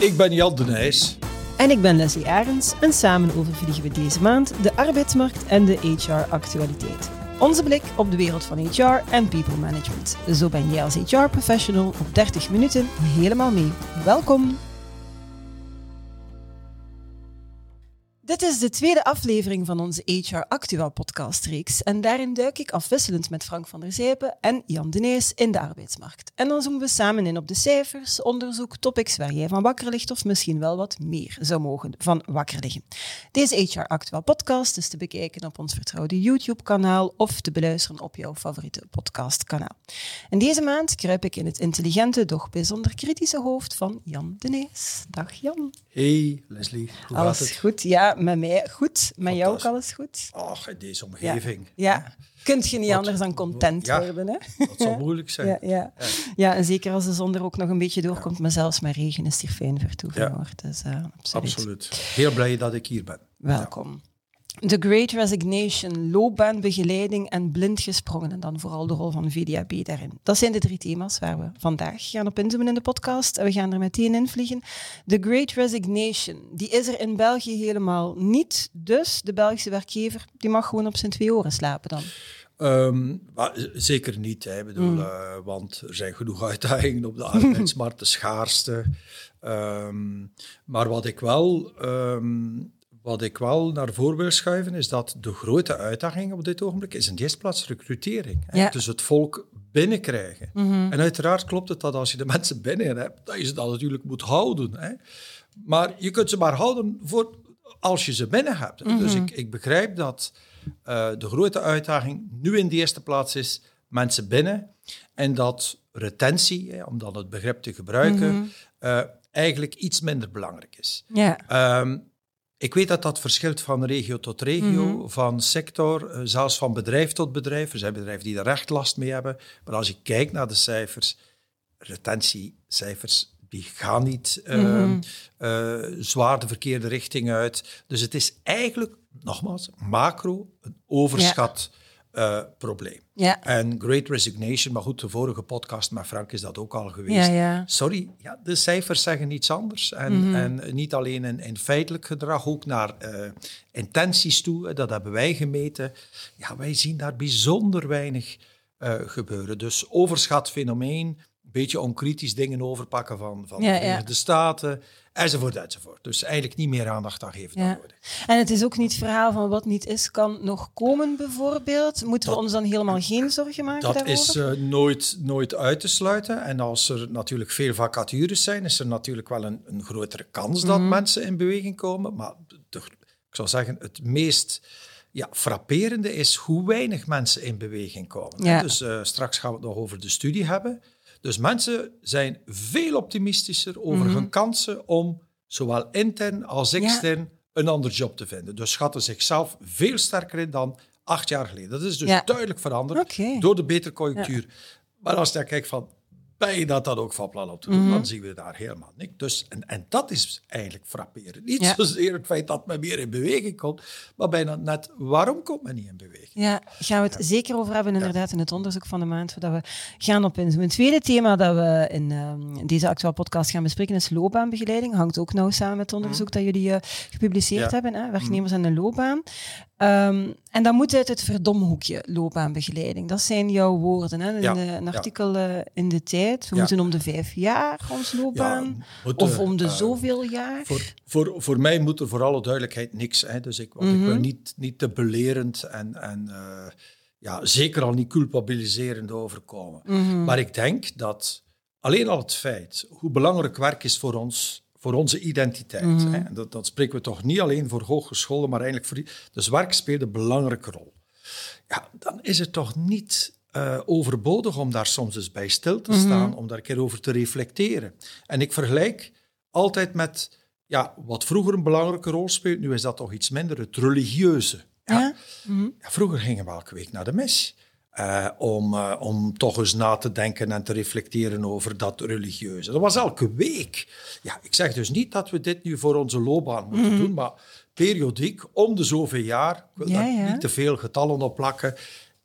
Ik ben Jan de Nijs. En ik ben Leslie Arends en samen overvliegen we deze maand de arbeidsmarkt en de HR-actualiteit. Onze blik op de wereld van HR en people management. Zo ben jij als HR-professional op 30 minuten helemaal mee. Welkom! Dit is de tweede aflevering van onze HR Actueel podcastreeks en daarin duik ik afwisselend met Frank van der Zijpen en Jan Denees in de arbeidsmarkt. En dan zoomen we samen in op de cijfers, onderzoek, topics waar jij van wakker ligt of misschien wel wat meer zou mogen van wakker liggen. Deze HR Actueel podcast is te bekijken op ons vertrouwde YouTube-kanaal of te beluisteren op jouw favoriete podcastkanaal. En deze maand kruip ik in het intelligente, doch bijzonder kritische hoofd van Jan Denees. Dag Jan. Hey Leslie, hoe alles gaat het? goed? Ja, met mij goed. Met jou ook alles goed? Ach, in deze omgeving. Ja. Kunt je niet Wat- anders dan content ja. worden, hè? Dat zal moeilijk zijn. Ja, ja. ja, en zeker als de zon er ook nog een beetje doorkomt, maar zelfs met regen is hier fijn vertoeven. Ja. hoor. Dus, eh, absoluut. Absoluut. Heel blij dat ik hier ben. Welkom. The Great Resignation, loopbaanbegeleiding en blind gesprongen. En dan vooral de rol van VDAB daarin. Dat zijn de drie thema's waar we vandaag gaan op inzoomen in de podcast. En we gaan er meteen in vliegen. The Great Resignation, die is er in België helemaal niet. Dus de Belgische werkgever, die mag gewoon op zijn twee oren slapen dan. Ehm, zeker niet, hè. Bedoel, Mm. eh, want er zijn genoeg uitdagingen op de arbeidsmarkt, de schaarste. Ehm, maar wat ik, wel, ehm, wat ik wel naar voren wil schuiven, is dat de grote uitdaging op dit ogenblik is in de eerste plaats recrutering. Ja. Dus het volk binnenkrijgen. Mhm. En uiteraard klopt het dat als je de mensen binnen hebt, dat je ze dan natuurlijk moet houden. Hè. Maar je kunt ze maar houden voor als je ze binnen hebt. hè. Dus ik, ik begrijp dat eh, de grote uitdaging nu in de eerste plaats is mensen binnen. En dat retentie, hè, om dan het begrip te gebruiken, eh, eigenlijk iets minder belangrijk is. Ja. Ehm, ik weet dat dat verschilt van regio tot regio, van sector, eh, zelfs van bedrijf tot bedrijf. Er zijn bedrijven die er echt last mee hebben. Maar als je kijkt naar de cijfers, retentiecijfers, die gaan niet ehm, eh, zwaar de verkeerde richting uit. Dus het is eigenlijk, nogmaals, macro, een overschat eh, probleem. Ja. En Great Resignation, maar goed, de vorige podcast met Frank is dat ook al geweest. Ja, ja. Sorry, ja, de cijfers zeggen iets anders. En, en niet alleen in, in feitelijk gedrag, ook naar eh, intenties toe. Dat hebben wij gemeten. Ja, wij zien daar bijzonder weinig eh, gebeuren. Dus overschat fenomeen, een beetje onkritisch dingen overpakken van, van Ja, de ja. Verenigde Staten, enzovoort, enzovoort. Dus eigenlijk niet meer aandacht aan geven dan. En het is ook niet het verhaal van wat niet is, kan nog komen, bijvoorbeeld. Moeten we ons dan helemaal geen zorgen maken Dat daarover? is eh, nooit, nooit uit te sluiten. En als er natuurlijk veel vacatures zijn, is er natuurlijk wel een, een grotere kans dat mensen in beweging komen. Maar de, ik zou zeggen, het meest ja, frapperende is hoe weinig mensen in beweging komen. Ja. Dus eh, straks gaan we het nog over de studie hebben. Dus mensen zijn veel optimistischer over hun kansen om zowel intern als Ja. extern een ander job te vinden. Dus schatten zichzelf veel sterker in dan acht jaar geleden. Dat is dus Ja. duidelijk veranderd door de betere conjunctuur. Maar als je dan kijkt van, ben je dat dan ook van plan om te doen, Mhm. dan zien we daar helemaal niks. Dus, en, en dat is eigenlijk frapperend. Niet Ja. zozeer het feit dat men meer in beweging komt, maar bijna net, waarom komt men niet in beweging? Ja, gaan we het zeker over hebben inderdaad in het onderzoek van de maand, voordat we gaan op inzoomen. Het tweede thema dat we in ehm, deze actuele podcast gaan bespreken is loopbaanbegeleiding. Hangt ook nauw samen met het onderzoek dat jullie eh, gepubliceerd hebben, hè? werknemers en de loopbaan. Ehm, en dat moet uit het verdomhoekje, loopbaanbegeleiding. Dat zijn jouw woorden. Hè? In de, een artikel eh, in de tijd. We Ja. moeten om de vijf jaar ons loopbaan. moeten, of om de eh, zoveel jaar. Voor, voor, voor mij moet er voor alle duidelijkheid niks. Hè. Dus ik, want ik wil niet, niet te belerend en, en eh, ja, zeker al niet culpabiliserend overkomen. Maar ik denk dat alleen al het feit hoe belangrijk werk is voor ons, voor onze identiteit. hè, en dat, dat spreken we toch niet alleen voor hogescholen, maar eigenlijk voor... Dus werk speelt een belangrijke rol. Ja, dan is het toch niet eh, overbodig om daar soms eens bij stil te staan, om daar een keer over te reflecteren. En ik vergelijk altijd met ja, wat vroeger een belangrijke rol speelt, nu is dat toch iets minder, het religieuze. Ja. Ja? Mhm. Vroeger gingen we elke week naar de mis. eh, om, eh, om toch eens na te denken en te reflecteren over dat religieuze. Dat was elke week. Ja, ik zeg dus niet dat we dit nu voor onze loopbaan moeten doen, maar periodiek, om de zoveel jaar, ik wil Ja, daar ja. niet te veel getallen op plakken,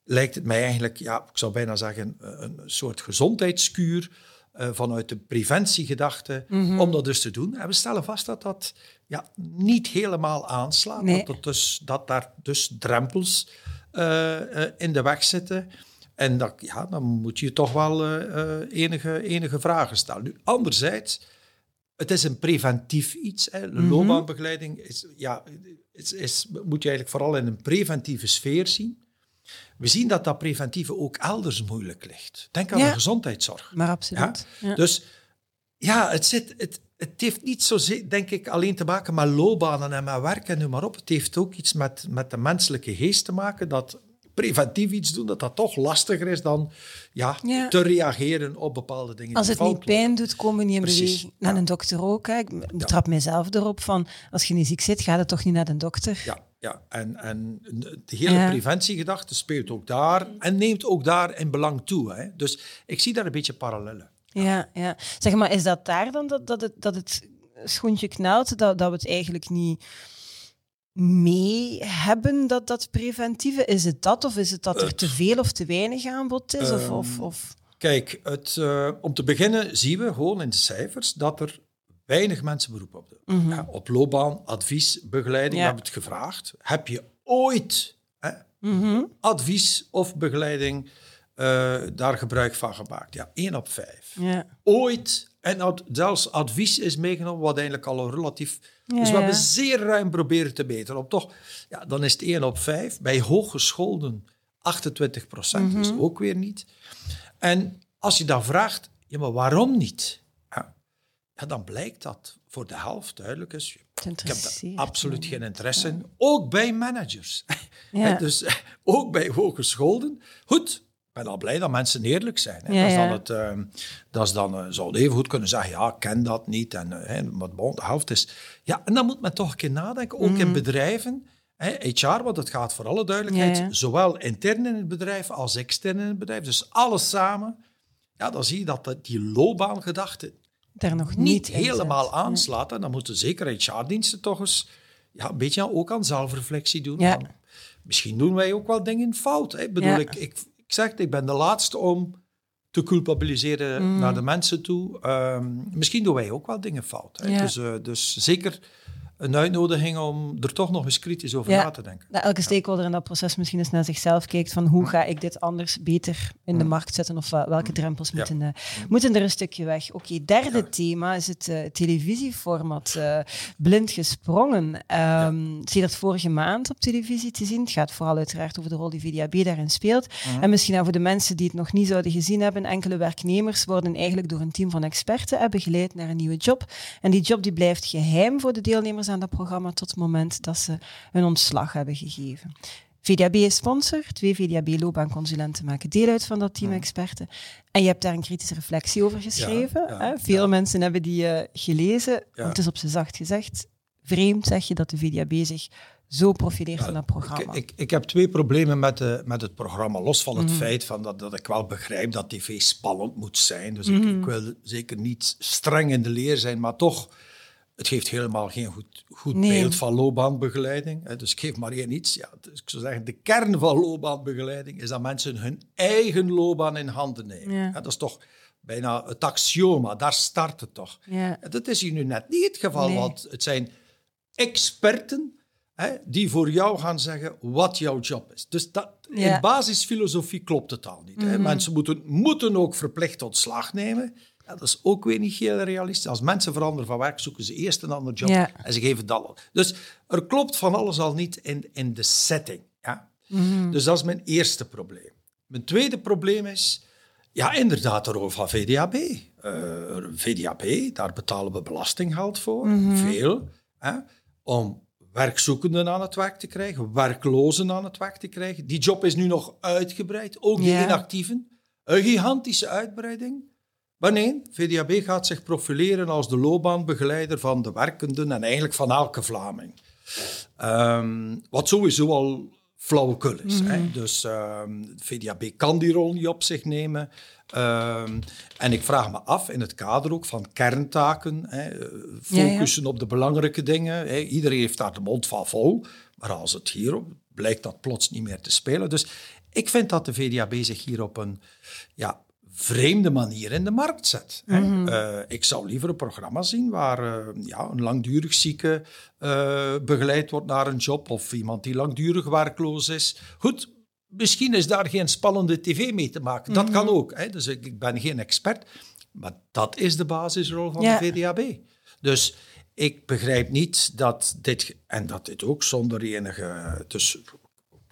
lijkt het mij eigenlijk, ja, ik zou bijna zeggen, een een soort gezondheidskuur uh, vanuit de preventiegedachte, mm om dat dus te doen. En we stellen vast dat dat ja, niet helemaal aanslaat, dat, dat, dus, dat daar dus drempels uh, in de weg zitten. En dat, ja, dan moet je toch wel enige, enige vragen stellen. Nu, anderzijds, het is een preventief iets. Hè. De mhm. loopbaanbegeleiding is, ja, is, is, moet je eigenlijk vooral in een preventieve sfeer zien. We zien dat dat preventieve ook elders moeilijk ligt. Denk aan de gezondheidszorg. Maar absoluut. Ja? Dus ja, het, zit, het, het heeft niet zo, denk ik, alleen te maken met loopbanen en met werk en noem maar op. Het heeft ook iets met, met de menselijke geest te maken dat preventief iets doen, dat dat toch lastiger is dan ja, te reageren op bepaalde dingen. Als het niet pijn doet, komen we niet in beweging. Naar een dokter ook. Hè. Ik betrap mijzelf erop van, als je niet ziek zit, ga je toch niet naar de dokter. Ja, ja. En, en de hele preventiegedachte speelt ook daar en neemt ook daar in belang toe. Hè. Dus ik zie daar een beetje parallellen. Ja, ja. Zeg maar, is dat daar dan dat, dat, het, dat het schoentje knelt, dat, dat we het eigenlijk niet mee hebben, dat, dat preventieve? Is het dat of is het dat er te veel of te weinig aanbod is? Of, of, ehm, of? Kijk, het, uh, om te beginnen zien we gewoon in de cijfers dat er weinig mensen beroep op doen. Mm ja, op loopbaan, advies, begeleiding, ja. we hebben het gevraagd. Heb je ooit hè, mm advies of begeleiding uh, daar gebruik van gemaakt? Ja, één op vijf. Ja. Ooit, en ad, zelfs advies is meegenomen, wat eigenlijk al relatief dus we hebben zeer ruim proberen te beteren. Op toch, ja, dan is het 1 op 5. Bij hooggescholden 28 procent, mm dus ook weer niet. En als je dan vraagt, ja, maar waarom niet? Ja, dan blijkt dat voor de helft duidelijk is. Ik heb er absoluut geen interesse in. Ook bij managers. Ja. dus ook bij hooggescholden. Goed, ben al blij dat mensen eerlijk zijn. Hè. dat, is dan het, uh, dat is dan, uh, zou even goed kunnen zeggen, ja, ik ken dat niet. En, uh, maar bon, de helft is... Ja, en dan moet men toch een keer nadenken, ook in mhm. bedrijven. Hè, HR, want het gaat voor alle duidelijkheid, zowel intern in het bedrijf als extern in het bedrijf. Dus alles samen. Ja, dan zie je dat die loopbaangedachte daar nog niet, helemaal aanslaat. En dan moeten zeker HR-diensten toch eens ja, een beetje ook aan zelfreflectie doen. misschien doen wij ook wel dingen fout. Hè. Bedoel, ik, ik ik zeg ik ben de laatste om te culpabiliseren mm. naar de mensen toe. Um, misschien doen wij ook wel dingen fout. Hè? Dus, uh, dus zeker een uitnodiging om er toch nog eens kritisch over na te denken. Dat elke stakeholder in dat proces misschien eens naar zichzelf kijkt van hoe ga ik dit anders beter in de markt zetten of welke drempels moeten, uh, moeten er een stukje weg. Oké, derde thema is het uh, televisieformat uh, Blind Gesprongen. Um, zie dat vorige maand op televisie te zien. Het gaat vooral uiteraard over de rol die VDAB daarin speelt. Mhm. En misschien voor de mensen die het nog niet zouden gezien hebben, enkele werknemers worden eigenlijk door een team van experten begeleid naar een nieuwe job. En die job die blijft geheim voor de deelnemers aan dat programma tot het moment dat ze hun ontslag hebben gegeven. VDAB is sponsor. Twee VDAB-loopbaanconsulenten maken deel uit van dat team experten. En je hebt daar een kritische reflectie over geschreven. hè? Veel mensen hebben die uh, gelezen. Het is op zijn zacht gezegd vreemd, zeg je, dat de VDAB zich zo profileert in dat programma. Ik, ik, ik, heb twee problemen met, de, met het programma. Los van het mhm. feit van dat, dat ik wel begrijp dat tv spannend moet zijn. Dus ik, mhm. ik, wil zeker niet streng in de leer zijn, maar toch het geeft helemaal geen goed, goed beeld van loopbaanbegeleiding. Dus ik geef maar één iets. Ja, dus ik zou zeggen, de kern van loopbaanbegeleiding is dat mensen hun eigen loopbaan in handen nemen. Ja. dat is toch bijna het axioma, daar start het toch. Ja. Dat is hier nu net niet het geval, want het zijn experten hè, die voor jou gaan zeggen wat jouw job is. Dus dat, in basisfilosofie klopt het al niet. hè. Mhm. Mensen moeten, moeten ook verplicht ontslag nemen. Ja, dat is ook weer niet heel realistisch. Als mensen veranderen van werk, zoeken ze eerst een ander job en ze geven dat al. Dus er klopt van alles al niet in, in de setting. Ja? Mhm. Dus dat is mijn eerste probleem. Mijn tweede probleem is, ja, inderdaad, de rol van VDAB. Uh, eh, VDAB, daar betalen we belastinggeld voor, mhm. veel, hè, om werkzoekenden aan het werk te krijgen, werklozen aan het werk te krijgen. Die job is nu nog uitgebreid, ook die inactieven. Een gigantische uitbreiding. Maar nee, VDAB gaat zich profileren als de loopbaanbegeleider van de werkenden en eigenlijk van elke Vlaming. Um, wat sowieso al flauwekul is. hè? Mhm. Dus um, VDAB kan die rol niet op zich nemen. Um, en ik vraag me af, in het kader ook van kerntaken, hè, focussen op de belangrijke dingen. Hè. Iedereen heeft daar de mond van vol. Maar als het hierop blijkt dat plots niet meer te spelen. Dus ik vind dat de VDAB zich hier op een ja, vreemde manier in de markt zet. Mhm. Eh, ik zou liever een programma zien waar uh, ja, een langdurig zieke uh, begeleid wordt naar een job of iemand die langdurig werkloos is. Goed, misschien is daar geen spannende tv mee te maken. Dat kan mhm. ook. Hè. Dus ik, ik, ben geen expert. Maar dat is de basisrol van de VDAB. Dus ik begrijp niet dat dit, en dat dit ook zonder enige, dus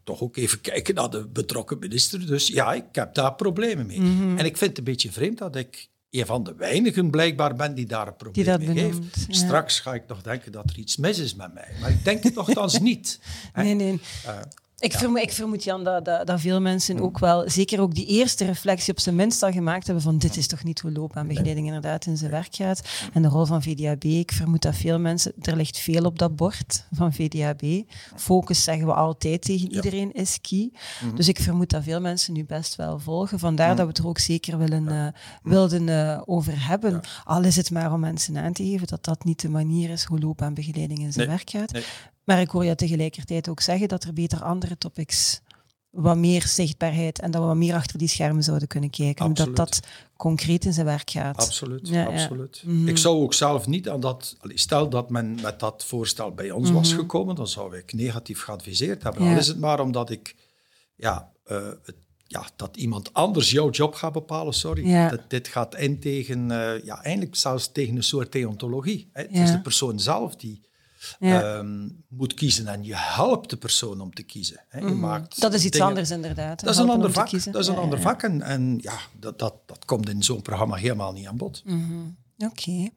toch ook even kijken naar de betrokken minister. Dus ja, ik heb daar problemen mee. Mhm. En ik vind het een beetje vreemd dat ik een van de weinigen blijkbaar ben die daar een probleem mee heeft. Straks ga ik nog denken dat er iets mis is met mij. Maar ik denk het nogthans niet. Nee, nee. Uh, ik, vermoed, ik vermoed, Jan, dat, dat, dat, veel mensen ook wel, zeker ook die eerste reflectie op zijn minst al gemaakt hebben van dit is toch niet hoe loopbaanbegeleiding inderdaad in zijn werk gaat. En de rol van VDAB, ik vermoed dat veel mensen, er ligt veel op dat bord van VDAB. Focus zeggen we altijd tegen iedereen is key. Mhm. Dus ik vermoed dat veel mensen nu best wel volgen. Vandaar mhm. dat we het er ook zeker willen, uh, wilden uh, over hebben. Al is het maar om mensen aan te geven dat dat niet de manier is hoe loopbaanbegeleiding in zijn werk gaat. Maar ik hoor je tegelijkertijd ook zeggen dat er beter andere topics, wat meer zichtbaarheid en dat we wat meer achter die schermen zouden kunnen kijken. Absoluut. Dat dat concreet in zijn werk gaat. Absoluut, absoluut. Mhm. Ik zou ook zelf niet aan dat... Stel dat men met dat voorstel bij ons was mhm. gekomen, dan zou ik negatief geadviseerd hebben. Al is het maar omdat ik... Ja, uh, ja, dat iemand anders jouw job gaat bepalen, sorry. Dat, dit gaat in tegen, uh, ja, eigenlijk zelfs tegen een soort deontologie. Hè. Het is de persoon zelf die Ehm, moet kiezen. En je helpt de persoon om te kiezen. Hè. Je mhm. maakt dat is iets anders inderdaad. Dat is een ander vak. Dat is een ander vak. En, en ja, dat, dat, dat komt in zo'n programma helemaal niet aan bod. Mhm. Oké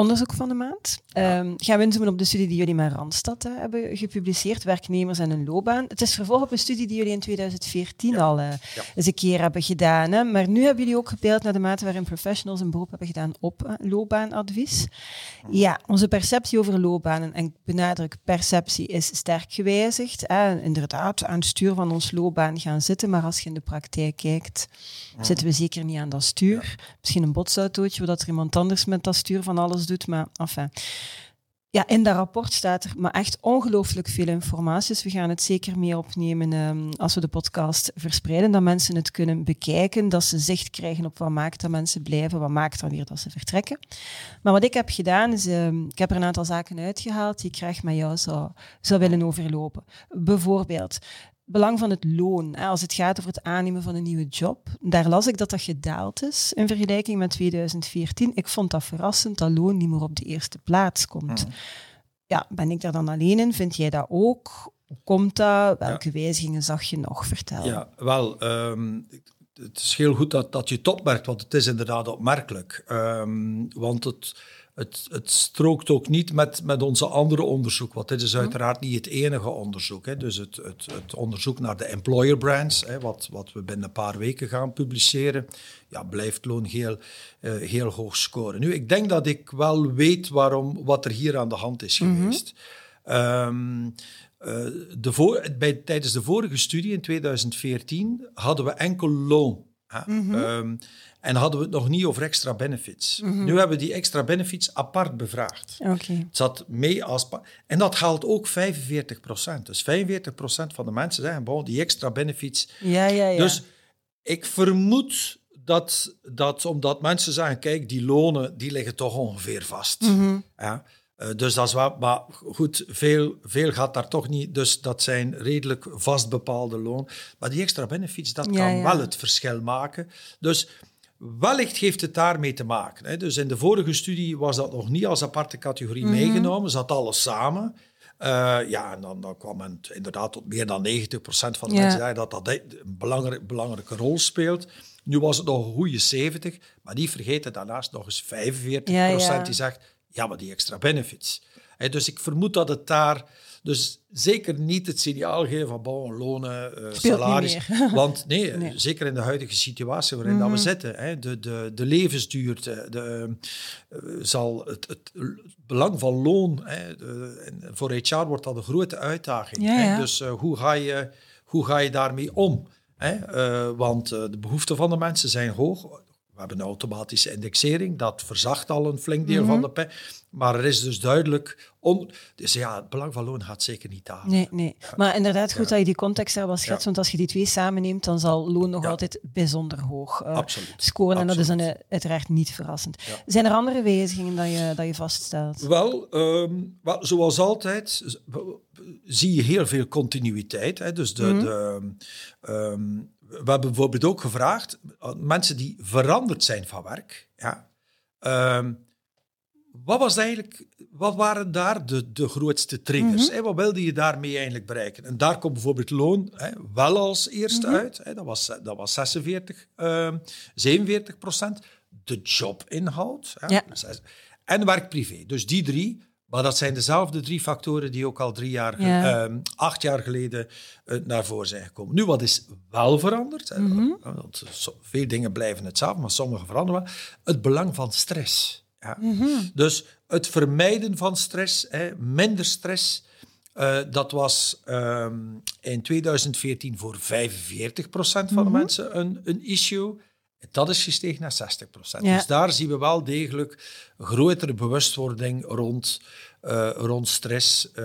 onderzoek van de maand. Um, gaan we inzoomen op de studie die jullie met Randstad uh, hebben gepubliceerd, werknemers en hun loopbaan. Het is vervolg op een studie die jullie in 2014 al uh, eens een keer hebben gedaan. Hè? Maar nu hebben jullie ook gepeeld naar de mate waarin professionals een beroep hebben gedaan op uh, loopbaanadvies. Ja, onze perceptie over loopbanen, en ik benadruk perceptie, is sterk gewijzigd. Hè? Inderdaad, aan het stuur van ons loopbaan gaan zitten, maar als je in de praktijk kijkt, zitten we zeker niet aan dat stuur. Misschien een botsautootje, dat er iemand anders met dat stuur van alles doet, maar enfin. Ja, in dat rapport staat er maar echt ongelooflijk veel informatie. Dus we gaan het zeker meer opnemen um, als we de podcast verspreiden, dat mensen het kunnen bekijken, dat ze zicht krijgen op wat maakt dat mensen blijven, wat maakt dan weer dat ze vertrekken. Maar wat ik heb gedaan, is um, ik heb er een aantal zaken uitgehaald die ik graag met jou zou, zou willen overlopen. Bijvoorbeeld, belang van het loon, als het gaat over het aannemen van een nieuwe job, daar las ik dat dat gedaald is in vergelijking met 2014. Ik vond dat verrassend dat loon niet meer op de eerste plaats komt. Hmm. Ja, ben ik daar dan alleen in? Vind jij dat ook? Hoe komt dat? Welke wijzigingen zag je nog? Vertel. Ja, wel, um, het is heel goed dat, dat je het opmerkt, want het is inderdaad opmerkelijk. Um, want het het, het strookt ook niet met, met onze andere onderzoek, want dit is mhm. uiteraard niet het enige onderzoek. Hè. Dus het, het, het onderzoek naar de employer brands, hè, wat, wat we binnen een paar weken gaan publiceren, ja, blijft loon heel, uh, heel hoog scoren. Nu, ik denk dat ik wel weet waarom, wat er hier aan de hand is mhm. geweest. um, uh, de voor, bij, tijdens de vorige studie in 2014 hadden we enkel loon. Mm -hmm. En hadden we het nog niet over extra benefits. Mhm. Nu hebben we die extra benefits apart bevraagd. Okay. Het zat mee als... En dat haalt ook 45 procent. Dus 45 procent van de mensen zeggen, bon, die extra benefits... Ja, ja, ja. Dus ik vermoed dat, dat omdat mensen zeggen, kijk, die lonen, die liggen toch ongeveer vast. Mhm. Ja. Uh, dus dat is wat, maar goed, veel, veel gaat daar toch niet. Dus dat zijn redelijk vast bepaalde loon. Maar die extra benefits, dat kan wel het verschil maken. Dus Wellicht heeft het daarmee te maken. Hè. Dus in de vorige studie was dat nog niet als aparte categorie mm -hmm. meegenomen, zat alles samen. Uh, ja, en dan, dan kwam het inderdaad tot meer dan 90% van de mensen zeggen dat dat een belangrijk, belangrijke rol speelt. Nu was het nog een goede 70, maar die vergeten daarnaast nog eens 45% die zegt, ja, maar die extra benefits. dus ik vermoed dat het daar dus zeker niet het signaal geven van bon, lonen, uh, salaris. Want nee, zeker in de huidige situatie waarin dat we mhm. zitten, hè, de, de, de levensduur, de, uh, zal het, het, belang van loon, hè, de, voor HR wordt dat een grote uitdaging. Hè, dus uh, hoe, ga je, hoe ga je daarmee om? Hè? want de behoeften van de mensen zijn hoog hebben een automatische indexering, dat verzacht al een flink deel Mhm. van de pijn. Maar er is dus duidelijk... On, dus ja, het belang van loon gaat zeker niet dalen. Nee, nee. Maar inderdaad, goed dat je die context daar wel schetst, Ja. want als je die twee samenneemt, dan zal loon nog altijd bijzonder hoog eh, scoren. En dat is dan eh, uiteraard niet verrassend. Zijn er andere wijzigingen dat je, dat je vaststelt? Wel, ehm, wel, zoals altijd zie je heel veel continuïteit. Hè. Dus de, Mhm. de, ehm, we hebben bijvoorbeeld ook gevraagd, aan mensen die veranderd zijn van werk, ja, ehm, wat, was eigenlijk, wat waren daar de, de grootste triggers? Mhm. hè? Wat wilde je daarmee eigenlijk bereiken? En daar komt bijvoorbeeld loon hè, wel als eerste Mhm. uit. Hè? Dat, was, dat was 46, ehm 47 procent. De jobinhoud. Hè? Ja. En werk-privé. Dus die drie. Maar dat zijn dezelfde drie factoren die ook al drie jaar, Ja. ehm, acht jaar geleden eh, naar voren zijn gekomen. Nu, wat is wel veranderd? want so- veel dingen blijven hetzelfde, maar sommige veranderen wel. Het belang van stress. Ja. Mhm. Dus het vermijden van stress, hè, minder stress, eh, dat was ehm, in 2014 voor 45% van de Mhm. mensen een, een issue. Dat is gestegen naar 60%. Ja. Dus daar zien we wel degelijk grotere bewustwording rond, eh, rond stress, eh,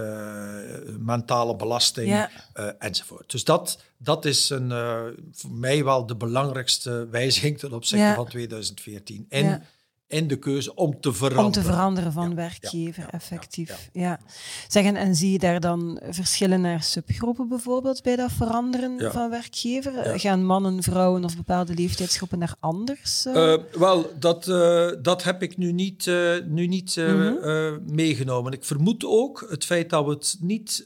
mentale belasting Ja. enzovoort. Dus dat, dat is een, voor mij wel de belangrijkste wijziging ten opzichte Ja. van 2014. En. In de keuze om te veranderen. Om te veranderen van Ja, werkgever, ja, ja, effectief. ja, Ja, Zeggen, en zie je daar dan verschillen naar subgroepen bijvoorbeeld bij dat veranderen Ja. van werkgever? Ja. Gaan mannen, vrouwen of bepaalde leeftijdsgroepen daar anders? eh? Eh, wel, dat, eh, dat heb ik nu niet, nu niet Mhm. meegenomen. Ik vermoed ook het feit dat, we het niet,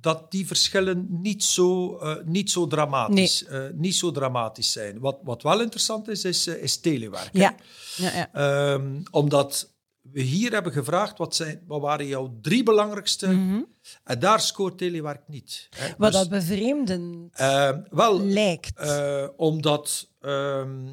dat die verschillen niet zo, niet zo, dramatisch, niet zo dramatisch zijn. Wat, wat wel interessant is, is, is telewerk. hè. ja. ja, Ehm, omdat we hier hebben gevraagd, wat, zijn, wat waren jouw drie belangrijkste? Mhm. En daar scoort telewerk niet. Hè. Wat Dus, dat bevreemdend ehm, wel, lijkt. eh, omdat ehm, eh,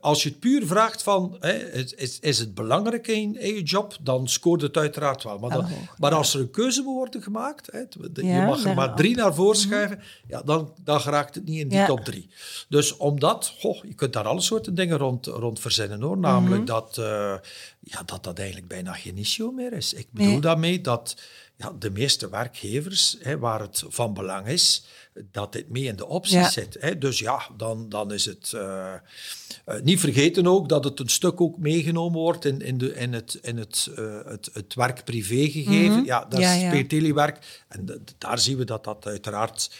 als je het puur vraagt van hè, is, is, het belangrijk in, in je job, dan scoort het uiteraard wel. Maar, dan- maar als er een keuze moet worden gemaakt, hè, de- Ja, je mag er maar drie naar voren schuiven, ja, dan, dan geraakt het niet in die Ja. top drie. Dus omdat, goh, je kunt daar alle soorten dingen rond, rond verzinnen hoor. Namelijk Mhm. dat, eh, ja, dat dat eigenlijk bijna geen issue meer is. Ik bedoel Nee. daarmee dat ja, de meeste werkgevers, hè, waar het van belang is, dat dit mee in de opties Ja. zit. Hè. Dus ja, dan, dan is het... eh, eh, niet vergeten ook dat het een stuk ook meegenomen wordt in, in, de, in het, in het, eh, het, het werk-privé gegeven. Mhm. Ja, dat Ja, is ja. telewerk. En daar zien we dat dat uiteraard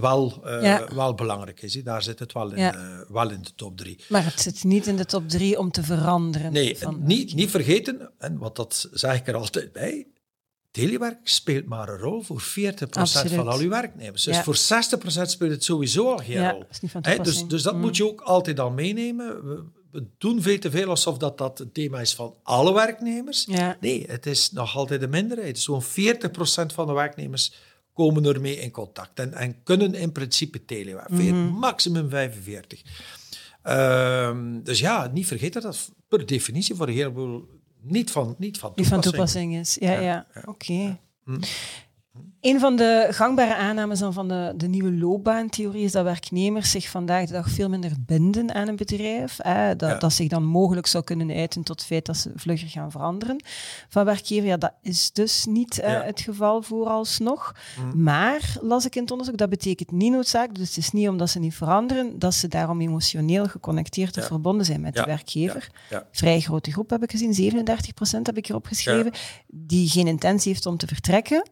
wel, Ja. wel belangrijk is. hè. Daar zit het wel in, Ja. wel in de top drie. Maar het zit niet in de top drie om te veranderen. Nee, van niet, niet vergeten, en wat dat zeg ik er altijd bij, telewerk speelt maar een rol voor 40% Absoluut. van al uw werknemers. Dus Ja. voor 60% speelt het sowieso al geen Ja, rol. dat is niet van Hè, dus, dus dat Mm. moet je ook altijd al meenemen. We, we doen veel te veel alsof dat, dat een thema is van alle werknemers. Ja. Nee, het is nog altijd een minderheid. Zo'n 40% van de werknemers komen ermee in contact en, en kunnen in principe telewerk. Veer- Mhm. Maximum 45. Ehm, dus ja, niet vergeten dat dat per definitie voor een heleboel niet van, niet van Die van toepassing toepassing is. Ja, ja. Ja. Oké. Hm. Een van de gangbare aannames dan van de, de nieuwe loopbaantheorie is dat werknemers zich vandaag de dag veel minder binden aan een bedrijf. Hè, dat, Ja. dat zich dan mogelijk zou kunnen uiten tot het feit dat ze vlugger gaan veranderen van werkgever. Ja, dat is dus niet eh, het geval vooralsnog. Hm. Maar, las ik in het onderzoek, dat betekent niet noodzakelijk, dus het is niet omdat ze niet veranderen, dat ze daarom emotioneel geconnecteerd of Ja. verbonden zijn met de werkgever. Vrij grote groep heb ik gezien, 37% heb ik erop geschreven, die geen intentie heeft om te vertrekken,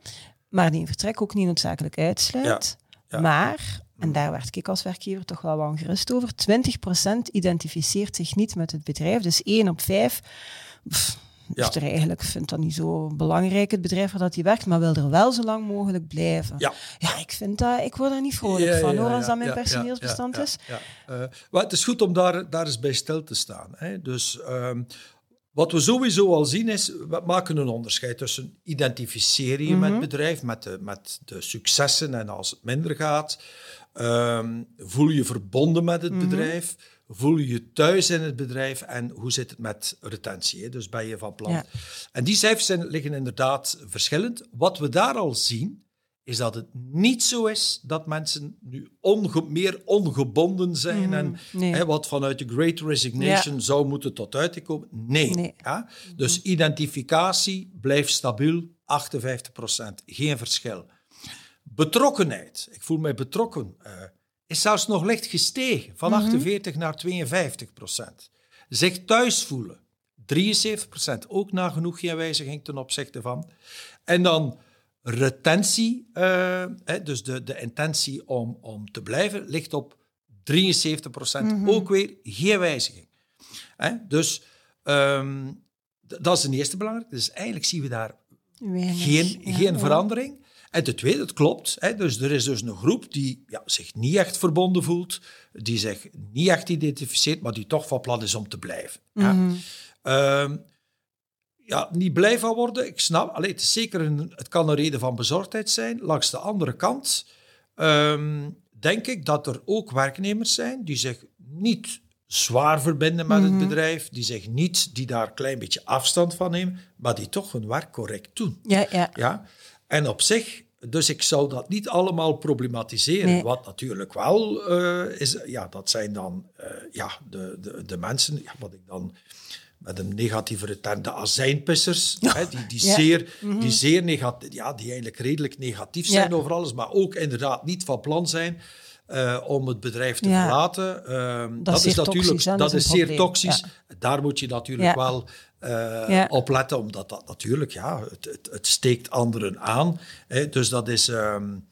maar die vertrek ook niet noodzakelijk uitsluit. Ja. Maar, en daar werd ik als werkgever toch wel wel gerust over, 20% identificeert zich niet met het bedrijf. Dus 1 op 5 pff, Ja. is er eigenlijk, vindt dat niet zo belangrijk, het bedrijf waar dat hij werkt, maar wil er wel zo lang mogelijk blijven. Ja. Ja, ik vind dat, ik word er niet vrolijk Ja, van hoor, als dat mijn personeelsbestand is. Maar het is goed om daar, daar eens bij stil te staan. Hè. Dus ehm, wat we sowieso al zien is, we maken een onderscheid tussen identificeren je met Mhm. het bedrijf, met de, met de successen en als het minder gaat. Ehm, voel je je verbonden met het Mhm. bedrijf? Voel je je thuis in het bedrijf? En hoe zit het met retentie? Hè? Dus ben je van plan? Ja. En die cijfers zijn, liggen inderdaad verschillend. Wat we daar al zien, is dat het niet zo is dat mensen nu meer ongebonden zijn en mhm. hè, wat vanuit de Great Resignation zou moeten tot uiting komen. Nee. Ja? Dus mhm. identificatie blijft stabiel, 58%, geen verschil. Betrokkenheid, ik voel mij betrokken, uh, is zelfs nog licht gestegen, van 48 mhm. naar 52 procent. Zich thuis voelen, 73 procent, ook nagenoeg geen wijziging ten opzichte van. En dan retentie, uh, hè, dus de, de intentie om, om te blijven, ligt op 73 procent. Mhm. Ook weer geen wijziging. Hè? Dus um, dat is de eerste belangrijke. Dus eigenlijk zien we daar geen, geen verandering. En ten tweede, het klopt. Hè, dus er is dus een groep die ja, zich niet echt verbonden voelt, die zich niet echt identificeert, maar die toch van plan is om te blijven. Mhm. Ehm, ja, niet blij van worden. Ik snap, alleen het, is zeker een, het kan een reden van bezorgdheid zijn. Langs de andere kant ehm, denk ik dat er ook werknemers zijn die zich niet zwaar verbinden met het mhm. bedrijf, die zich niet, die daar een klein beetje afstand van nemen, maar die toch hun werk correct doen. Ja, ja. ja? En op zich, dus ik zou dat niet allemaal problematiseren. Wat natuurlijk wel uh, is, ja, dat zijn dan uh, ja, de, de, de mensen, ja, wat ik dan met een negatieve term, de azijnpissers, hè, die, die, zeer, mhm. die zeer negatief, ja, die eigenlijk redelijk negatief zijn over alles, maar ook inderdaad niet van plan zijn uh, om het bedrijf te verlaten. Uh, dat, dat, is, natuurlijk dat is zeer toxisch. Daar moet je natuurlijk wel uh, op letten, omdat dat natuurlijk, ja, het, het, het steekt anderen aan. Hè, dus dat is, um,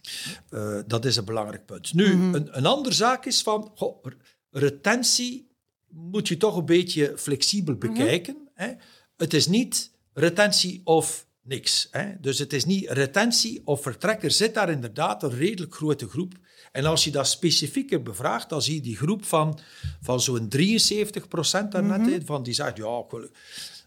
dat is een belangrijk punt. Nu, mm -hmm. een, een andere zaak is van goh, retentie moet je toch een beetje flexibel mhm. bekijken. hè? Het is niet retentie of niks. Hè? Dus het is niet retentie of vertrek. Er zit daar inderdaad een redelijk grote groep. En als je dat specifieker bevraagt, dan zie je die groep van, van zo'n 73 procent daarnet, mm van die zegt, ja,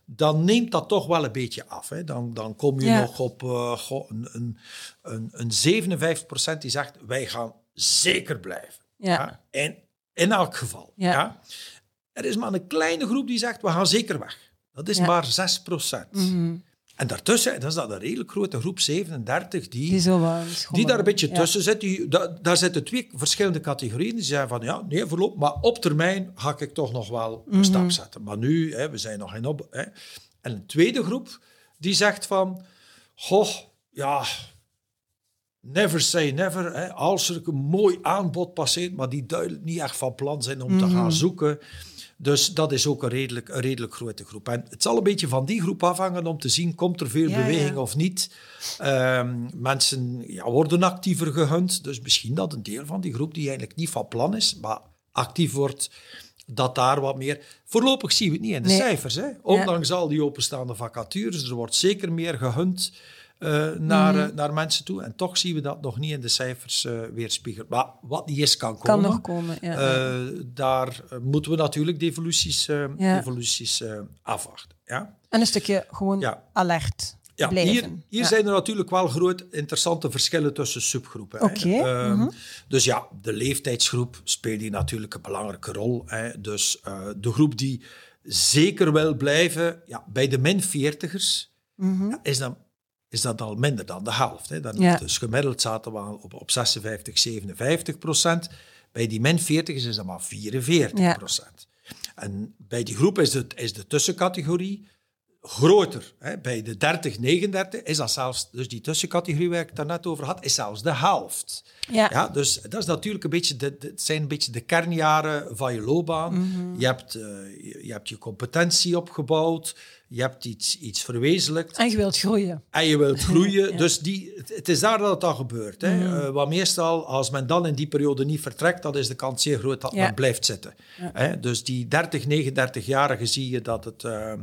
dan neemt dat toch wel een beetje af. Hè. Dan, dan kom je nog op uh, een, een, een, een 57 procent die zegt, wij gaan zeker blijven. Ja. ja. En in elk geval. Ja. Er is maar een kleine groep die zegt, we gaan zeker weg. Dat is maar 6 procent. Mhm. En daartussen, dat is dat een redelijk grote groep, 37, die, die, die daar een beetje tussen zit. Die, daar zitten twee verschillende categorieën. Die zeggen van, ja, nee, voorlopig, maar op termijn ga ik toch nog wel een mhm. stap zetten. Maar nu, hè, we zijn nog in op... Hè. En een tweede groep, die zegt van, goh, ja, never say never. Hè. Als er een mooi aanbod passeert, maar die duidelijk niet echt van plan zijn om te gaan mhm. zoeken dus dat is ook een redelijk, een redelijk grote groep. En het zal een beetje van die groep afhangen om te zien, komt er veel beweging of niet. Um, mensen ja, worden actiever gehunt, dus misschien dat een deel van die groep die eigenlijk niet van plan is, maar actief wordt, dat daar wat meer... Voorlopig zien we het niet in de cijfers. Hè? Ondanks al die openstaande vacatures, er wordt zeker meer gehunt. Uh, naar, mm. naar mensen toe. En toch zien we dat nog niet in de cijfers uh, weerspiegelen. Maar wat niet is, kan komen. Kan nog komen, ja. Daar moeten we natuurlijk de evoluties, ja. evoluties afwachten. Ja? En een stukje gewoon ja. alert ja, blijven. Hier, hier zijn er natuurlijk wel groot interessante verschillen tussen subgroepen. Oké. Okay. Ehm, -hmm. Dus ja, de leeftijdsgroep speelt hier natuurlijk een belangrijke rol. Hè. Dus de groep die zeker wil blijven, ja, bij de min 40ers, mm -hmm. is dan is dat al minder dan de helft. Hè. Dan, Dus gemiddeld zaten we op, op 56, 57 procent. Bij die min 40 is dat maar 44 procent. En bij die groep is, het, is de tussencategorie groter. Hè. Bij de 30, 39 is dat zelfs, dus die tussencategorie waar ik het daarnet over had, is zelfs de helft. Ja. ja dus dat is natuurlijk een beetje de, de, het zijn een beetje de kernjaren van je loopbaan. Mhm. je, hebt, uh, je, je, hebt je competentie opgebouwd je hebt iets, iets verwezenlijkt. En je wilt groeien. En je wilt groeien. Dus die, het, is daar dat het dan gebeurt. Hè. Mm. Uh, want meestal, als men dan in die periode niet vertrekt, dan is de kans zeer groot dat men blijft zitten. Hè. Dus die 30, 39-jarigen zie je dat het... Uh,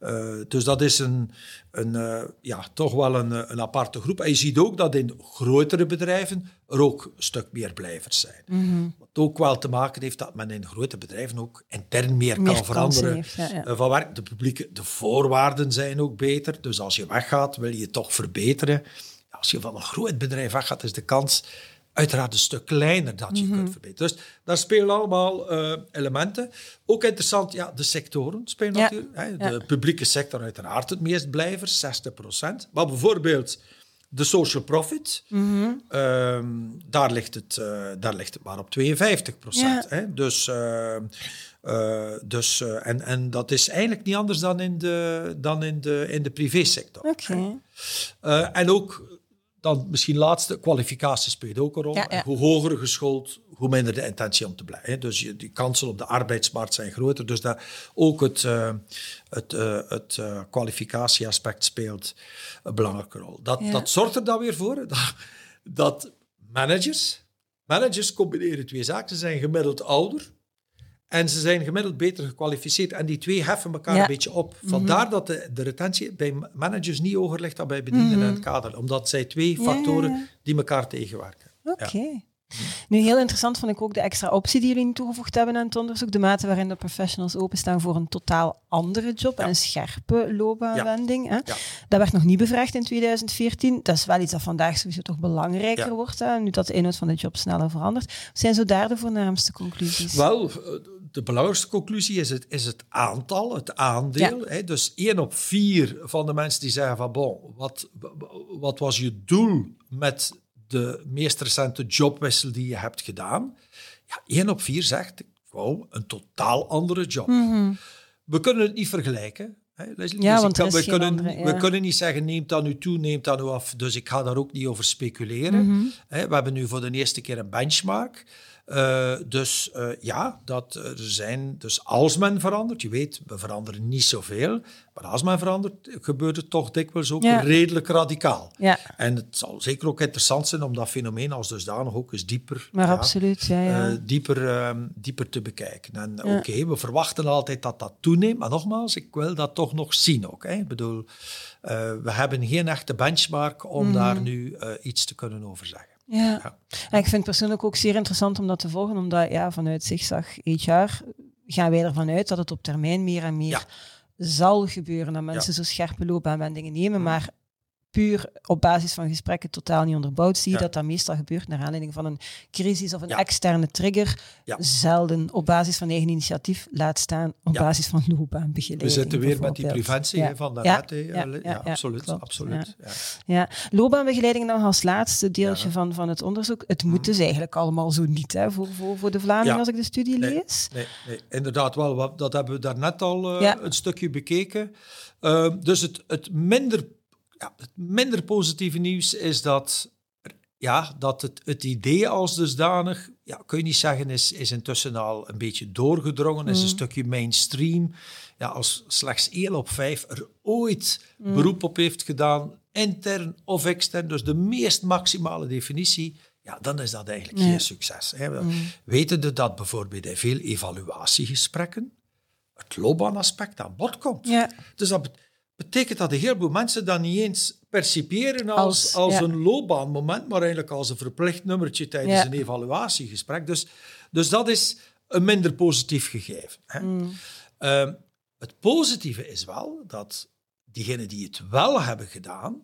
uh, dus dat is een, een, ja, toch wel een, een aparte groep. En je ziet ook dat in grotere bedrijven er ook een stuk meer blijvers zijn. Mm Wat ook wel te maken heeft dat men in grote bedrijven ook intern meer, kan veranderen. Heeft, ja, ja. van werk. De publieke, de voorwaarden zijn ook beter. Dus als je weggaat, wil je toch verbeteren. Als je van een groot bedrijf weggaat, is de kans uiteraard een stuk kleiner dat je kunt mhm. verbeteren. Dus daar spelen allemaal uh, elementen. Ook interessant, ja, de sectoren spelen natuurlijk. Hè. De publieke sector uiteraard het meest blijvers, 60 procent. Maar bijvoorbeeld De social profit, Mhm. ehm, daar, ligt het, eh, daar ligt het maar op 52 procent. Dus, eh, eh, dus, en, en dat is eigenlijk niet anders dan in de, dan in de, in de privésector. Oké. En ook dan misschien laatste, kwalificatie speelt ook een rol. Ja, ja. Hoe hoger geschoold, hoe minder de intentie om te blijven. Dus je, die kansen op de arbeidsmarkt zijn groter. Dus dat ook het, eh, het, eh, het eh, kwalificatieaspect speelt een belangrijke rol. Dat, Ja. dat zorgt er dan weer voor dat, dat managers, managers combineren twee zaken. Ze zijn gemiddeld ouder. En ze zijn gemiddeld beter gekwalificeerd. En die twee heffen elkaar Ja. een beetje op. Vandaar dat de, de retentie bij managers niet hoger ligt dan bij bedienden en het kader. Omdat zij twee Mhm. Ja, factoren die elkaar tegenwerken. Oké. Nu, heel interessant vond ik ook de extra optie die jullie toegevoegd hebben aan het onderzoek. De mate waarin de professionals openstaan voor een totaal andere job en een scherpe loopbaanwending. Ja. Dat werd nog niet bevraagd in 2014. Dat is wel iets dat vandaag sowieso toch belangrijker wordt, hè? nu dat de inhoud van de job sneller verandert. Wat zijn zo daar de voornaamste conclusies? Wel, eh, de belangrijkste conclusie is het, is het aantal, het aandeel. Hè? Dus één op vier van de mensen die zeggen van, bon, wat, wat was je doel met de meest recente jobwissel die je hebt gedaan? Ja, één op vier zegt, ik wou een totaal andere job. We kunnen het niet vergelijken. Hè, Leslie. Mhm. Ja, Dus want kan- we, kunnen, andere, we ja. kunnen niet zeggen, neemt dat nu toe, neemt dat nu af. Dus ik ga daar ook niet over speculeren. Mhm. Hè, we hebben nu voor de eerste keer een benchmark. Eh, dus eh, ja, dat er zijn. Dus als men verandert, je weet, we veranderen niet zoveel. Maar als men verandert, gebeurt het toch dikwijls ook Ja. redelijk radicaal. Ja, En het zal zeker ook interessant zijn om dat fenomeen als dusdanig ook eens dieper, maar ja, absoluut. Ja, ja. eh, dieper, ehm, dieper te bekijken. En oké, we verwachten altijd dat dat toeneemt. Maar nogmaals, ik wil dat toch nog zien ook. Hè. Ik bedoel, eh, we hebben geen echte benchmark om Mhm. daar nu eh, iets te kunnen over zeggen. Ja. Ja. En ik vind het persoonlijk ook zeer interessant om dat te volgen, omdat ja, vanuit zigzag HR gaan wij ervan uit dat het op termijn meer en meer Ja. zal gebeuren. Dat mensen zo scherpe loopbaanwendingen nemen, maar puur op basis van gesprekken totaal niet onderbouwd, zie je Ja. dat dat meestal gebeurt naar aanleiding van een crisis of een Ja. externe trigger. Ja. Zelden op basis van eigen initiatief, laat staan op Ja. basis van loopbaanbegeleiding. We zitten weer met die preventie van daarnet. Ja. Ja, Ja. ja, Ja. absoluut. Klopt. absoluut. Ja. Ja, loopbaanbegeleiding dan als laatste deeltje Ja. van, van het onderzoek. Het moet dus eigenlijk allemaal zo niet hè, voor, voor, voor de Vlamingen Ja. als ik de studie Nee. lees. Nee, nee, inderdaad wel. Dat hebben we daarnet al eh, Ja. een stukje bekeken. Uh, dus het, het, minder, ja, het minder positieve nieuws is dat, ja, dat het, het idee als dusdanig, ja, kun je niet zeggen, is, is intussen al een beetje doorgedrongen, is een stukje mainstream. Ja, als slechts één op vijf er ooit beroep op heeft gedaan, intern of extern, dus de meest maximale definitie, ja, dan is dat eigenlijk geen succes. Hè. We weten dat bijvoorbeeld in veel evaluatiegesprekken het loopbaanaspect aan bod komt. Ja. Dus dat betekent dat een heleboel mensen dat niet eens percipiëren als, Als, als, ja. een loopbaanmoment, maar eigenlijk als een verplicht nummertje tijdens Ja. een evaluatiegesprek. Dus, dus dat is een minder positief gegeven. Hè. Mm. Ehm, het positieve is wel dat diegenen die het wel hebben gedaan,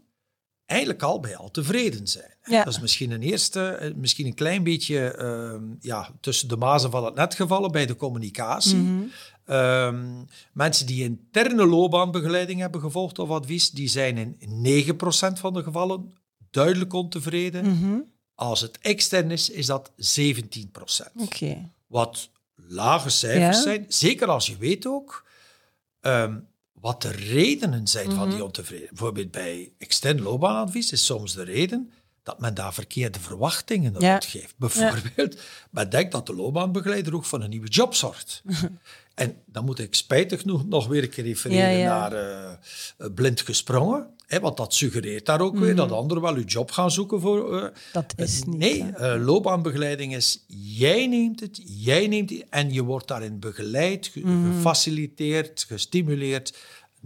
eigenlijk al bij al tevreden zijn. Ja. Dat is misschien een eerste, eh, misschien een klein beetje ehm, ja, tussen de mazen van het net gevallen bij de communicatie. Mhm. Ehm, mensen die interne loopbaanbegeleiding hebben gevolgd of advies, die zijn in 9% van de gevallen duidelijk ontevreden. Mhm. Als het extern is, is dat 17%. Oké. Wat lage cijfers Ja. zijn, zeker als je weet ook ehm, wat de redenen zijn van Mhm. die ontevredenheid. Bijvoorbeeld bij extern loopbaanadvies is soms de reden dat men daar verkeerde verwachtingen Ja. rond geeft. Bijvoorbeeld, men denkt dat de loopbaanbegeleider ook voor een nieuwe job zorgt. en dan moet ik spijtig genoeg nog weer een keer refereren Ja, naar eh, blind gesprongen. Hè, want dat suggereert daar ook weer dat anderen wel uw job gaan zoeken voor. eh, Dat is niet. Nee, loopbaanbegeleiding is jij neemt het, jij neemt het en je wordt daarin begeleid, ge- Mhm. gefaciliteerd, gestimuleerd,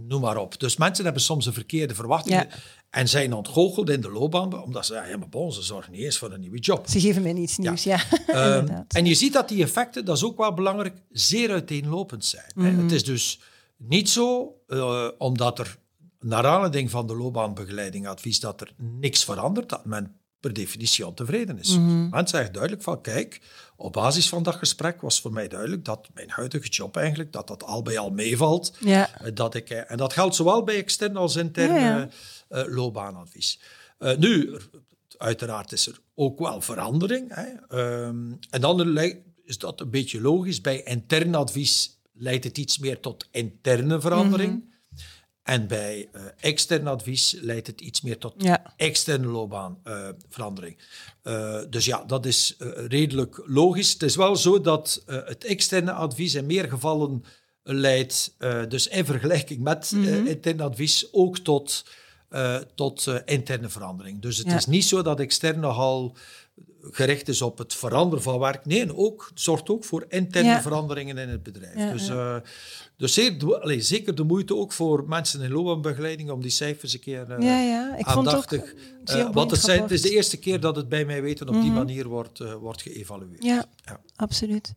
noem maar op. Dus mensen hebben soms een verkeerde verwachting Ja. en zijn ontgoocheld in de loopbaan, omdat ze zeggen, ja, maar bon, ze zorgen niet eens voor een nieuwe job. Ze geven mij niets nieuws, ja. Ehm, en je ziet dat die effecten, dat is ook wel belangrijk, zeer uiteenlopend zijn. Mhm. Het is dus niet zo, eh, omdat er naar aanleiding van de loopbaanbegeleiding advies dat er niks verandert, dat men per definitie ontevreden is. Mhm. Men zegt duidelijk van, kijk, op basis van dat gesprek was voor mij duidelijk dat mijn huidige job eigenlijk, dat dat al bij al meevalt. Ja. Eh, Dat ik, eh, en dat geldt zowel bij extern als intern Ja, ja. eh, loopbaanadvies. nu, uiteraard is er ook wel verandering. Hè. Ehm, en dan is dat een beetje logisch. Bij intern advies leidt het iets meer tot interne verandering. Mhm. En bij uh, extern advies leidt het iets meer tot externe loopbaanverandering. Uh, dus ja, dat is redelijk logisch. Het is wel zo dat het externe advies in meer gevallen leidt, dus in vergelijking met mm intern advies, ook tot, tot interne verandering. Dus het is niet zo dat extern nogal gericht is op het veranderen van werk. Nee, ook, zorgt ook voor interne veranderingen in het bedrijf. dus uh, dus zeer, allez, zeker de moeite ook voor mensen in loopbaanbegeleiding om die cijfers een keer uh, ja, ja. Ik aandachtig... Vond het, uh, wat het, zijn, het is de eerste keer dat het bij mij weten op die mhm. manier wordt, wordt geëvalueerd. Ja, absoluut.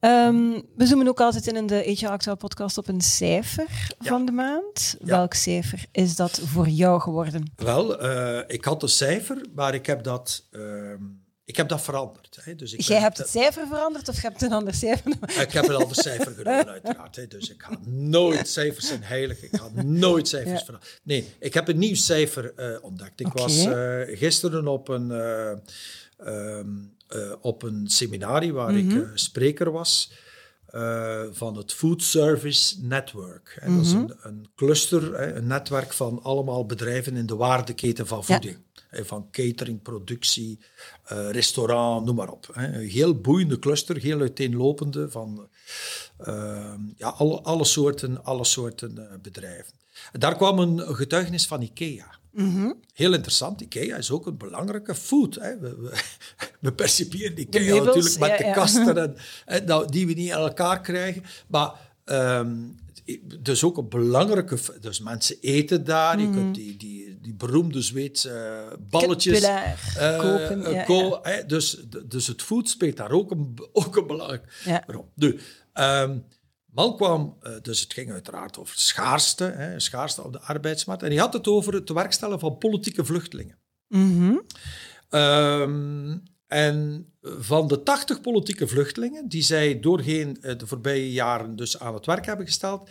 Um, we zoomen ook altijd in, in de HR Actual podcast op een cijfer van de maand. Welk cijfer is dat voor jou geworden? Wel, ik had een cijfer, maar ik heb dat... Ehm, ik heb dat veranderd. Hè. Dus ik Jij hebt het cijfer veranderd of je hebt een ander cijfer? Ik heb een ander cijfer genomen, uiteraard. Hè. Dus ik ga nooit cijfers zijn heilig. Ik ga nooit cijfers veranderen. Nee, ik heb een nieuw cijfer uh, ontdekt. Ik was uh, gisteren op een, uh, um, op een seminarie waar mm -hmm. ik mhm. spreker was. van het Food Service Network. Dat is mhm. een, een cluster, een netwerk van allemaal bedrijven in de waardeketen van voeding. Van catering, productie, uh, restaurant, noem maar op. Een heel boeiende cluster, heel uiteenlopende van uh, ja, alle, alle soorten, alle soorten bedrijven. Daar kwam een getuigenis van IKEA. Mm -hmm. Heel interessant. IKEA is ook een belangrijke food. Hè. We, we, we percipiëren IKEA natuurlijk met ja, de kasten en, en, nou, die we niet aan elkaar krijgen. Maar um, dus ook een belangrijke... Dus mensen eten daar. Je kunt mhm. die, die, die beroemde Zweedse uh, balletjes... Uh, kopen. Ja, ja. dus, dus het food speelt daar ook een, ook een belangrijk rol. Nu, um, man kwam... Uh, dus het ging uiteraard over schaarste, hè, schaarste op de arbeidsmarkt. En hij had het over het werkstellen van politieke vluchtelingen. Mm um, en van de 80 politieke vluchtelingen die zij doorheen eh, de voorbije jaren dus aan het werk hebben gesteld,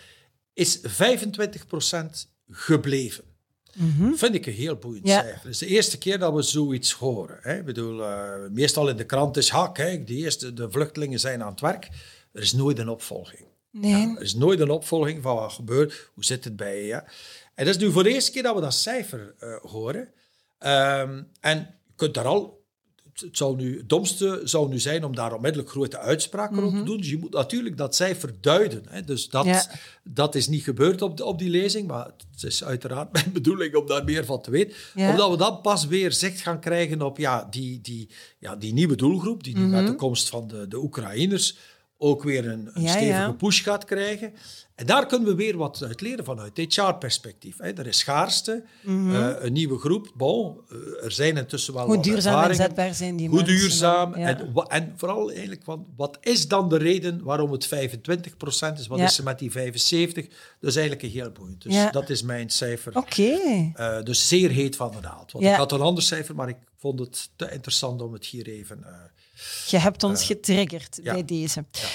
is 25% gebleven. Mm Vind ik een heel boeiend ja. cijfer. Het is de eerste keer dat we zoiets horen. Hè. Ik bedoel, uh, meestal in de krant is, ha, kijk, de, eerste, de vluchtelingen zijn aan het werk. Er is nooit een opvolging. Nee. er is nooit een opvolging van wat gebeurt, hoe zit het bij je. Ja? En dat is nu voor de eerste keer dat we dat cijfer uh, horen. Um, en je kunt daar al het, zou nu, het domste zou nu zijn om daar onmiddellijk grote uitspraken mm op te mhm. doen. Dus je moet natuurlijk dat cijfer duiden. Hè. Dus dat, dat is niet gebeurd op, op die lezing, maar het is uiteraard mijn bedoeling om daar meer van te weten. Omdat we dan pas weer zicht gaan krijgen op ja, die, die, ja, die nieuwe doelgroep, die nu met mhm. de komst van de, de Oekraïners ook weer een, een stevige push gaat krijgen. En daar kunnen we weer wat uit leren vanuit HR-perspectief. Er is schaarste, mhm. eh, een nieuwe groep. Bon, uh, er zijn intussen wel Hoe duurzaam en zetbaar zijn die Hoe duurzaam. En, en, vooral eigenlijk, wat is dan de reden waarom het 25% is? Wat is er met die 75%? Dat is eigenlijk een heel boeiend. Dus dat is mijn cijfer. Oké. Uh, dus zeer heet van de naald. Want ik had een ander cijfer, maar ik vond het te interessant om het hier even... Je hebt ons getriggerd bij deze. Ja.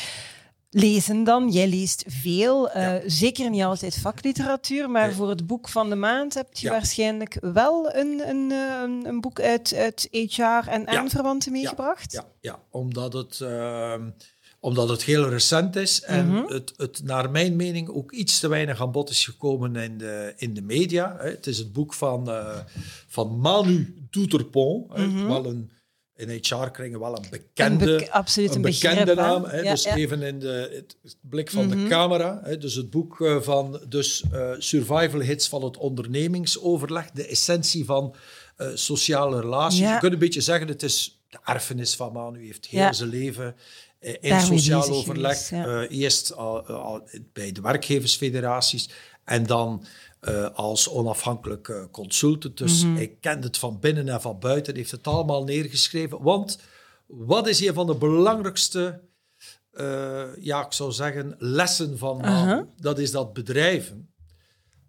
Lezen dan. Jij leest veel. Uh, Zeker niet altijd vakliteratuur, maar voor het boek van de maand heb je waarschijnlijk wel een, een, een, een, boek uit, uit HR en aanverwanten meegebracht. Ja, ja, omdat het. Uh, omdat het heel recent is en mhm. het, het naar mijn mening ook iets te weinig aan bod is gekomen in de, in de media. Het is het boek van, uh, van Manu Douterpont, mm -hmm. wel een in HR-kringen wel een bekende, een, absoluut een, bekende naam. Hè? dus even in de, het blik van de mhm. camera. Hè? Dus het boek uh, van dus, uh, Survival Hits van het ondernemingsoverleg. De essentie van uh, sociale relaties. Je kunt een beetje zeggen, het is de erfenis van Manu. heeft heel zijn leven in sociaal overleg. eerst bij de werkgeversfederaties en dan uh, als onafhankelijk consultant. Dus mm hij kent het van binnen en van buiten, heeft het allemaal neergeschreven. Want wat is een van de belangrijkste, uh, ja, ik zou zeggen, lessen van uh -huh. Dat is dat bedrijven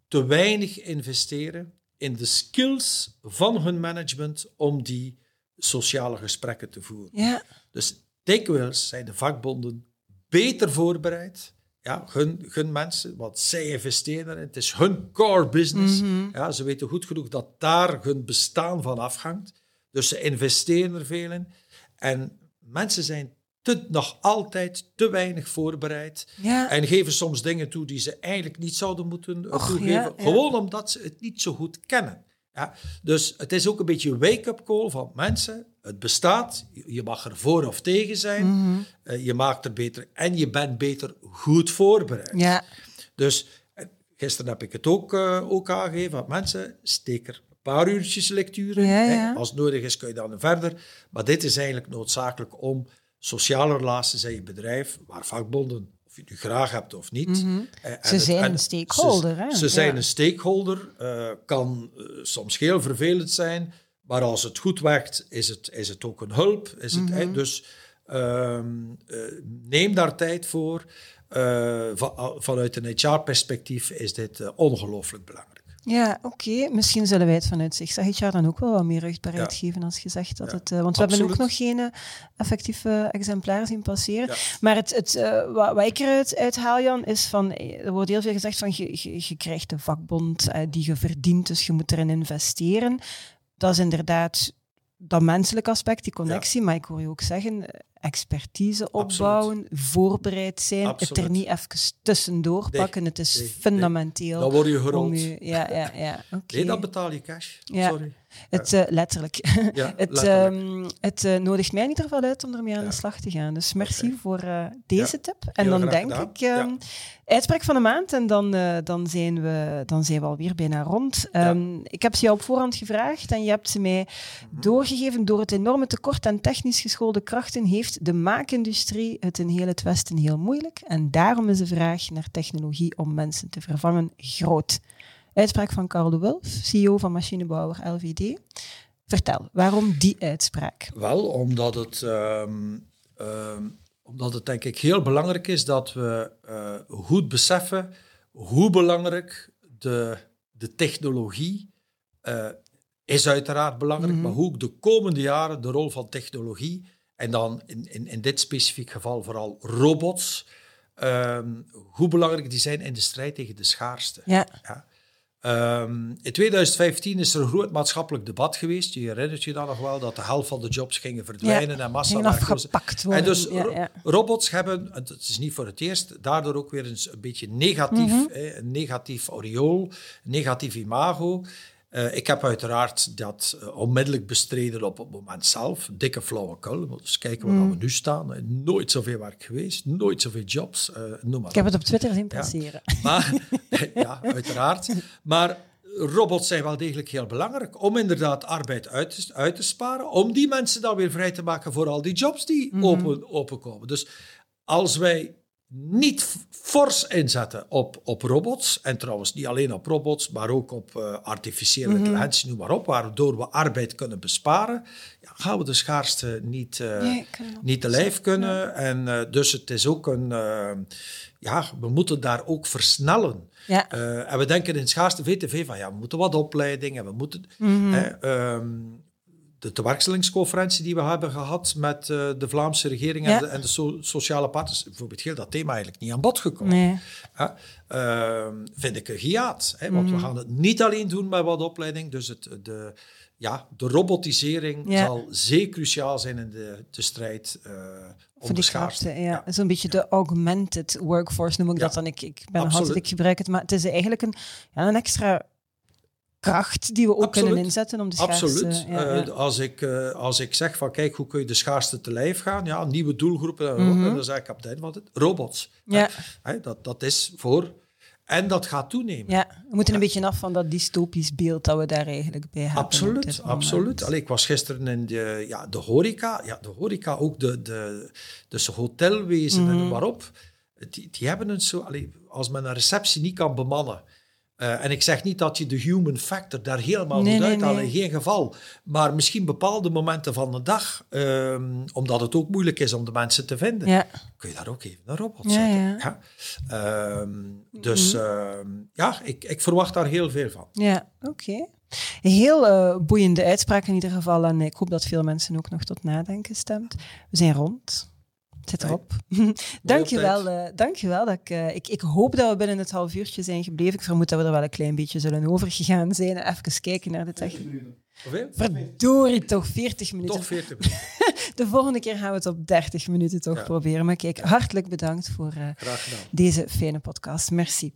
te weinig investeren in de skills van hun management om die sociale gesprekken te voeren. Ja. Dus dikwijls zijn de vakbonden beter voorbereid Ja, gun, gun mensen, want zij investeren erin. Het is hun core business. Mhm. ja, ze weten goed genoeg dat daar hun bestaan van afhangt. Dus ze investeren er veel in. En mensen zijn te, nog altijd te weinig voorbereid. Ja. En geven soms dingen toe die ze eigenlijk niet zouden moeten Och, toegeven. ja, ja. Gewoon omdat ze het niet zo goed kennen. Ja, dus het is ook een beetje een wake-up call van mensen. Het bestaat, je mag er voor of tegen zijn. Mhm. Eh, je maakt er beter en je bent beter goed voorbereid. Ja. Dus eh, gisteren heb ik het ook, eh, ook aangegeven. aan Mensen, steek er een paar uurtjes lectuur in. Ja, hè. ja. Als het nodig is, kun je dan verder. Maar dit is eigenlijk noodzakelijk om sociale relaties in je bedrijf, waar vakbonden, of je het nu graag hebt of niet. eh, en Mhm. Ze het- zijn en een stakeholder, Ze, hè? ze zijn Ja. een stakeholder. eh, kan eh, soms heel vervelend zijn, maar als het goed werkt, is het, is het ook een hulp. Is het, Mhm. dus ehm, eh, neem daar tijd voor. Eh, va- vanuit een HR-perspectief is dit eh, ongelooflijk belangrijk. Ja, oké. Misschien zullen wij het vanuit zich HR dan ook wel wat meer rugbaarheid Ja. geven als je zegt dat Ja, het... eh, want we hebben ook nog geen eh, effectieve exemplaar zien passeren. Ja. Maar het, het, eh, wat, wat ik eruit uithaal, Jan, is van... Er wordt heel veel gezegd van je, je, je krijgt de vakbond die je verdient, dus je moet erin investeren. Dat is inderdaad dat menselijke aspect, die connectie. Maar ik hoor je ook zeggen, eh, expertise opbouwen, voorbereid zijn, het er niet even tussendoor Nee, pakken. Het is nee, nee. fundamenteel. Dan word je gerold. je, ja, ja, ja. oké. Nee, dan betaal je cash. Ja. Sorry. Het, eh, letterlijk. Ja, het letterlijk. ehm, het eh, nodigt mij in ieder geval uit om ermee aan de slag te gaan. Dus merci voor eh, deze Ja, tip. En heel dan denk gedaan. ik, ehm, uitspraak van de maand en dan, dan, zijn we, dan zijn we alweer bijna rond. Ehm, Ik heb ze jou op voorhand gevraagd en je hebt ze mij Mhm. doorgegeven. Door het enorme tekort aan technisch geschoolde krachten heeft de maakindustrie het in heel het Westen heel moeilijk. En daarom is de vraag naar technologie om mensen te vervangen groot. Uitspraak van Carl de Wulf, CEO van machinebouwer LVD. Vertel, waarom die uitspraak? Wel, omdat het, ehm, ehm, omdat het denk ik heel belangrijk is dat we eh, goed beseffen hoe belangrijk de, de technologie eh, is uiteraard belangrijk, Mhm. maar hoe ook de komende jaren de rol van technologie, en dan in, in, in dit specifiek geval vooral robots, ehm, hoe belangrijk die zijn in de strijd tegen de schaarste. Ja, Ja. Ehm, in 2015 is er een groot maatschappelijk debat geweest. Je herinnert je dan nog wel dat de helft van de jobs gingen verdwijnen en massa gingen afgepakt worden. En dus Ja, ro- ja. robots hebben, en het is niet voor het eerst, daardoor ook weer eens een beetje negatief, hè, een negatief oriool, een negatief imago. Eh, ik heb uiteraard dat eh, onmiddellijk bestreden op het moment zelf. Dikke flauwekul. Eens kijken waar Mhm. we nu staan. Eh, Nooit zoveel werk geweest, nooit zoveel jobs. noem maar Ik heb het op Twitter zien passeren. Maar, ja, uiteraard. Maar robots zijn wel degelijk heel belangrijk om inderdaad arbeid uit te, uit te sparen, om die mensen dan weer vrij te maken voor al die jobs die Mhm. open, openkomen. Dus als wij niet fors inzetten op, op robots, en trouwens niet alleen op robots, maar ook op eh, artificiële Mhm. intelligentie, noem maar op, waardoor we arbeid kunnen besparen, ja, gaan we de schaarste niet, eh, Nee, niet te lijf kunnen. En eh, dus het is ook een, ja, we moeten daar ook versnellen. Ja. En we denken in schaarste VTV van ja, we moeten wat opleiding en we moeten. Mhm. ehm, de tewerkstellingsconferentie die we hebben gehad met eh, de Vlaamse regering en Ja. de, en de so- sociale partners, bijvoorbeeld heel dat thema eigenlijk niet aan bod gekomen. Nee. Ehm, vind ik een giaat. Hè? Want Mhm. we gaan het niet alleen doen met wat opleiding. Dus het, de, ja, de robotisering Ja. zal zeer cruciaal zijn in de, de strijd om Voor de die schaarste. ja. Zo'n beetje de augmented workforce noem ik dat dan. Ik, ik ben ik gebruik het, maar het is eigenlijk een, ja, een extra kracht die we ook Absoluut. kunnen inzetten om de schaarste... Absoluut. ja, Eh, ja. als, ik, eh, als ik zeg van kijk, hoe kun je de schaarste te lijf gaan? Ja, nieuwe doelgroepen. en Mhm. En dan zeg ik kapitein, wat het? Robots. Ja. Dat, dat is voor... En dat gaat toenemen. Ja, we moeten een beetje af van dat dystopisch beeld dat we daar eigenlijk bij hebben. Absoluut, absoluut. Allee, ik was gisteren in de, ja, de horeca. Ja, de horeca, ook de, de, dus hotelwezen en Mhm. noem maar op. Die, die hebben een zo... Allee, als men een receptie niet kan bemannen... eh, en ik zeg niet dat je de human factor daar helemaal Nee, moet nee, uithalen, nee. in geen geval. Maar misschien bepaalde momenten van de dag, ehm, omdat het ook moeilijk is om de mensen te vinden, Ja, kun je daar ook even een robot zetten. ja. Ja. Ehm, dus ehm, ja, ik, ik verwacht daar heel veel van. ja oké. Heel eh, boeiende uitspraak in ieder geval. En ik hoop dat veel mensen ook nog tot nadenken stemt. We zijn rond. Zit erop. dankjewel, uh, dankjewel. Dat ik, uh, ik, ik hoop dat we binnen het half uurtje zijn gebleven. Ik vermoed dat we er wel een klein beetje zullen overgegaan zijn. Even kijken naar de techniek. Verdorie, toch 40 minuten. Toch 40 minuten. de volgende keer gaan we het op 30 minuten toch proberen. Maar kijk, hartelijk bedankt voor uh, deze fijne podcast. Merci.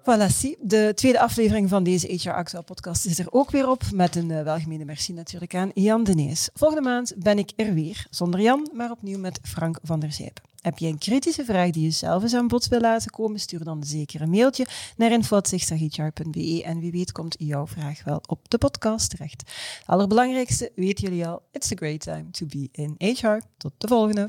Voilà, zie. De tweede aflevering van deze HR Actual podcast is er ook weer op. Met een uh, welgemeende merci natuurlijk aan Jan Denees. Volgende maand ben ik er weer. Zonder Jan, maar opnieuw met Frank van der Zijpen. Heb je een kritische vraag die je zelf eens aan bod wil laten komen, stuur dan zeker een mailtje naar info.zichtaghr.be en wie weet komt jouw vraag wel op de podcast terecht. Allerbelangrijkste weten jullie al, it's a great time to be in HR. Tot de volgende!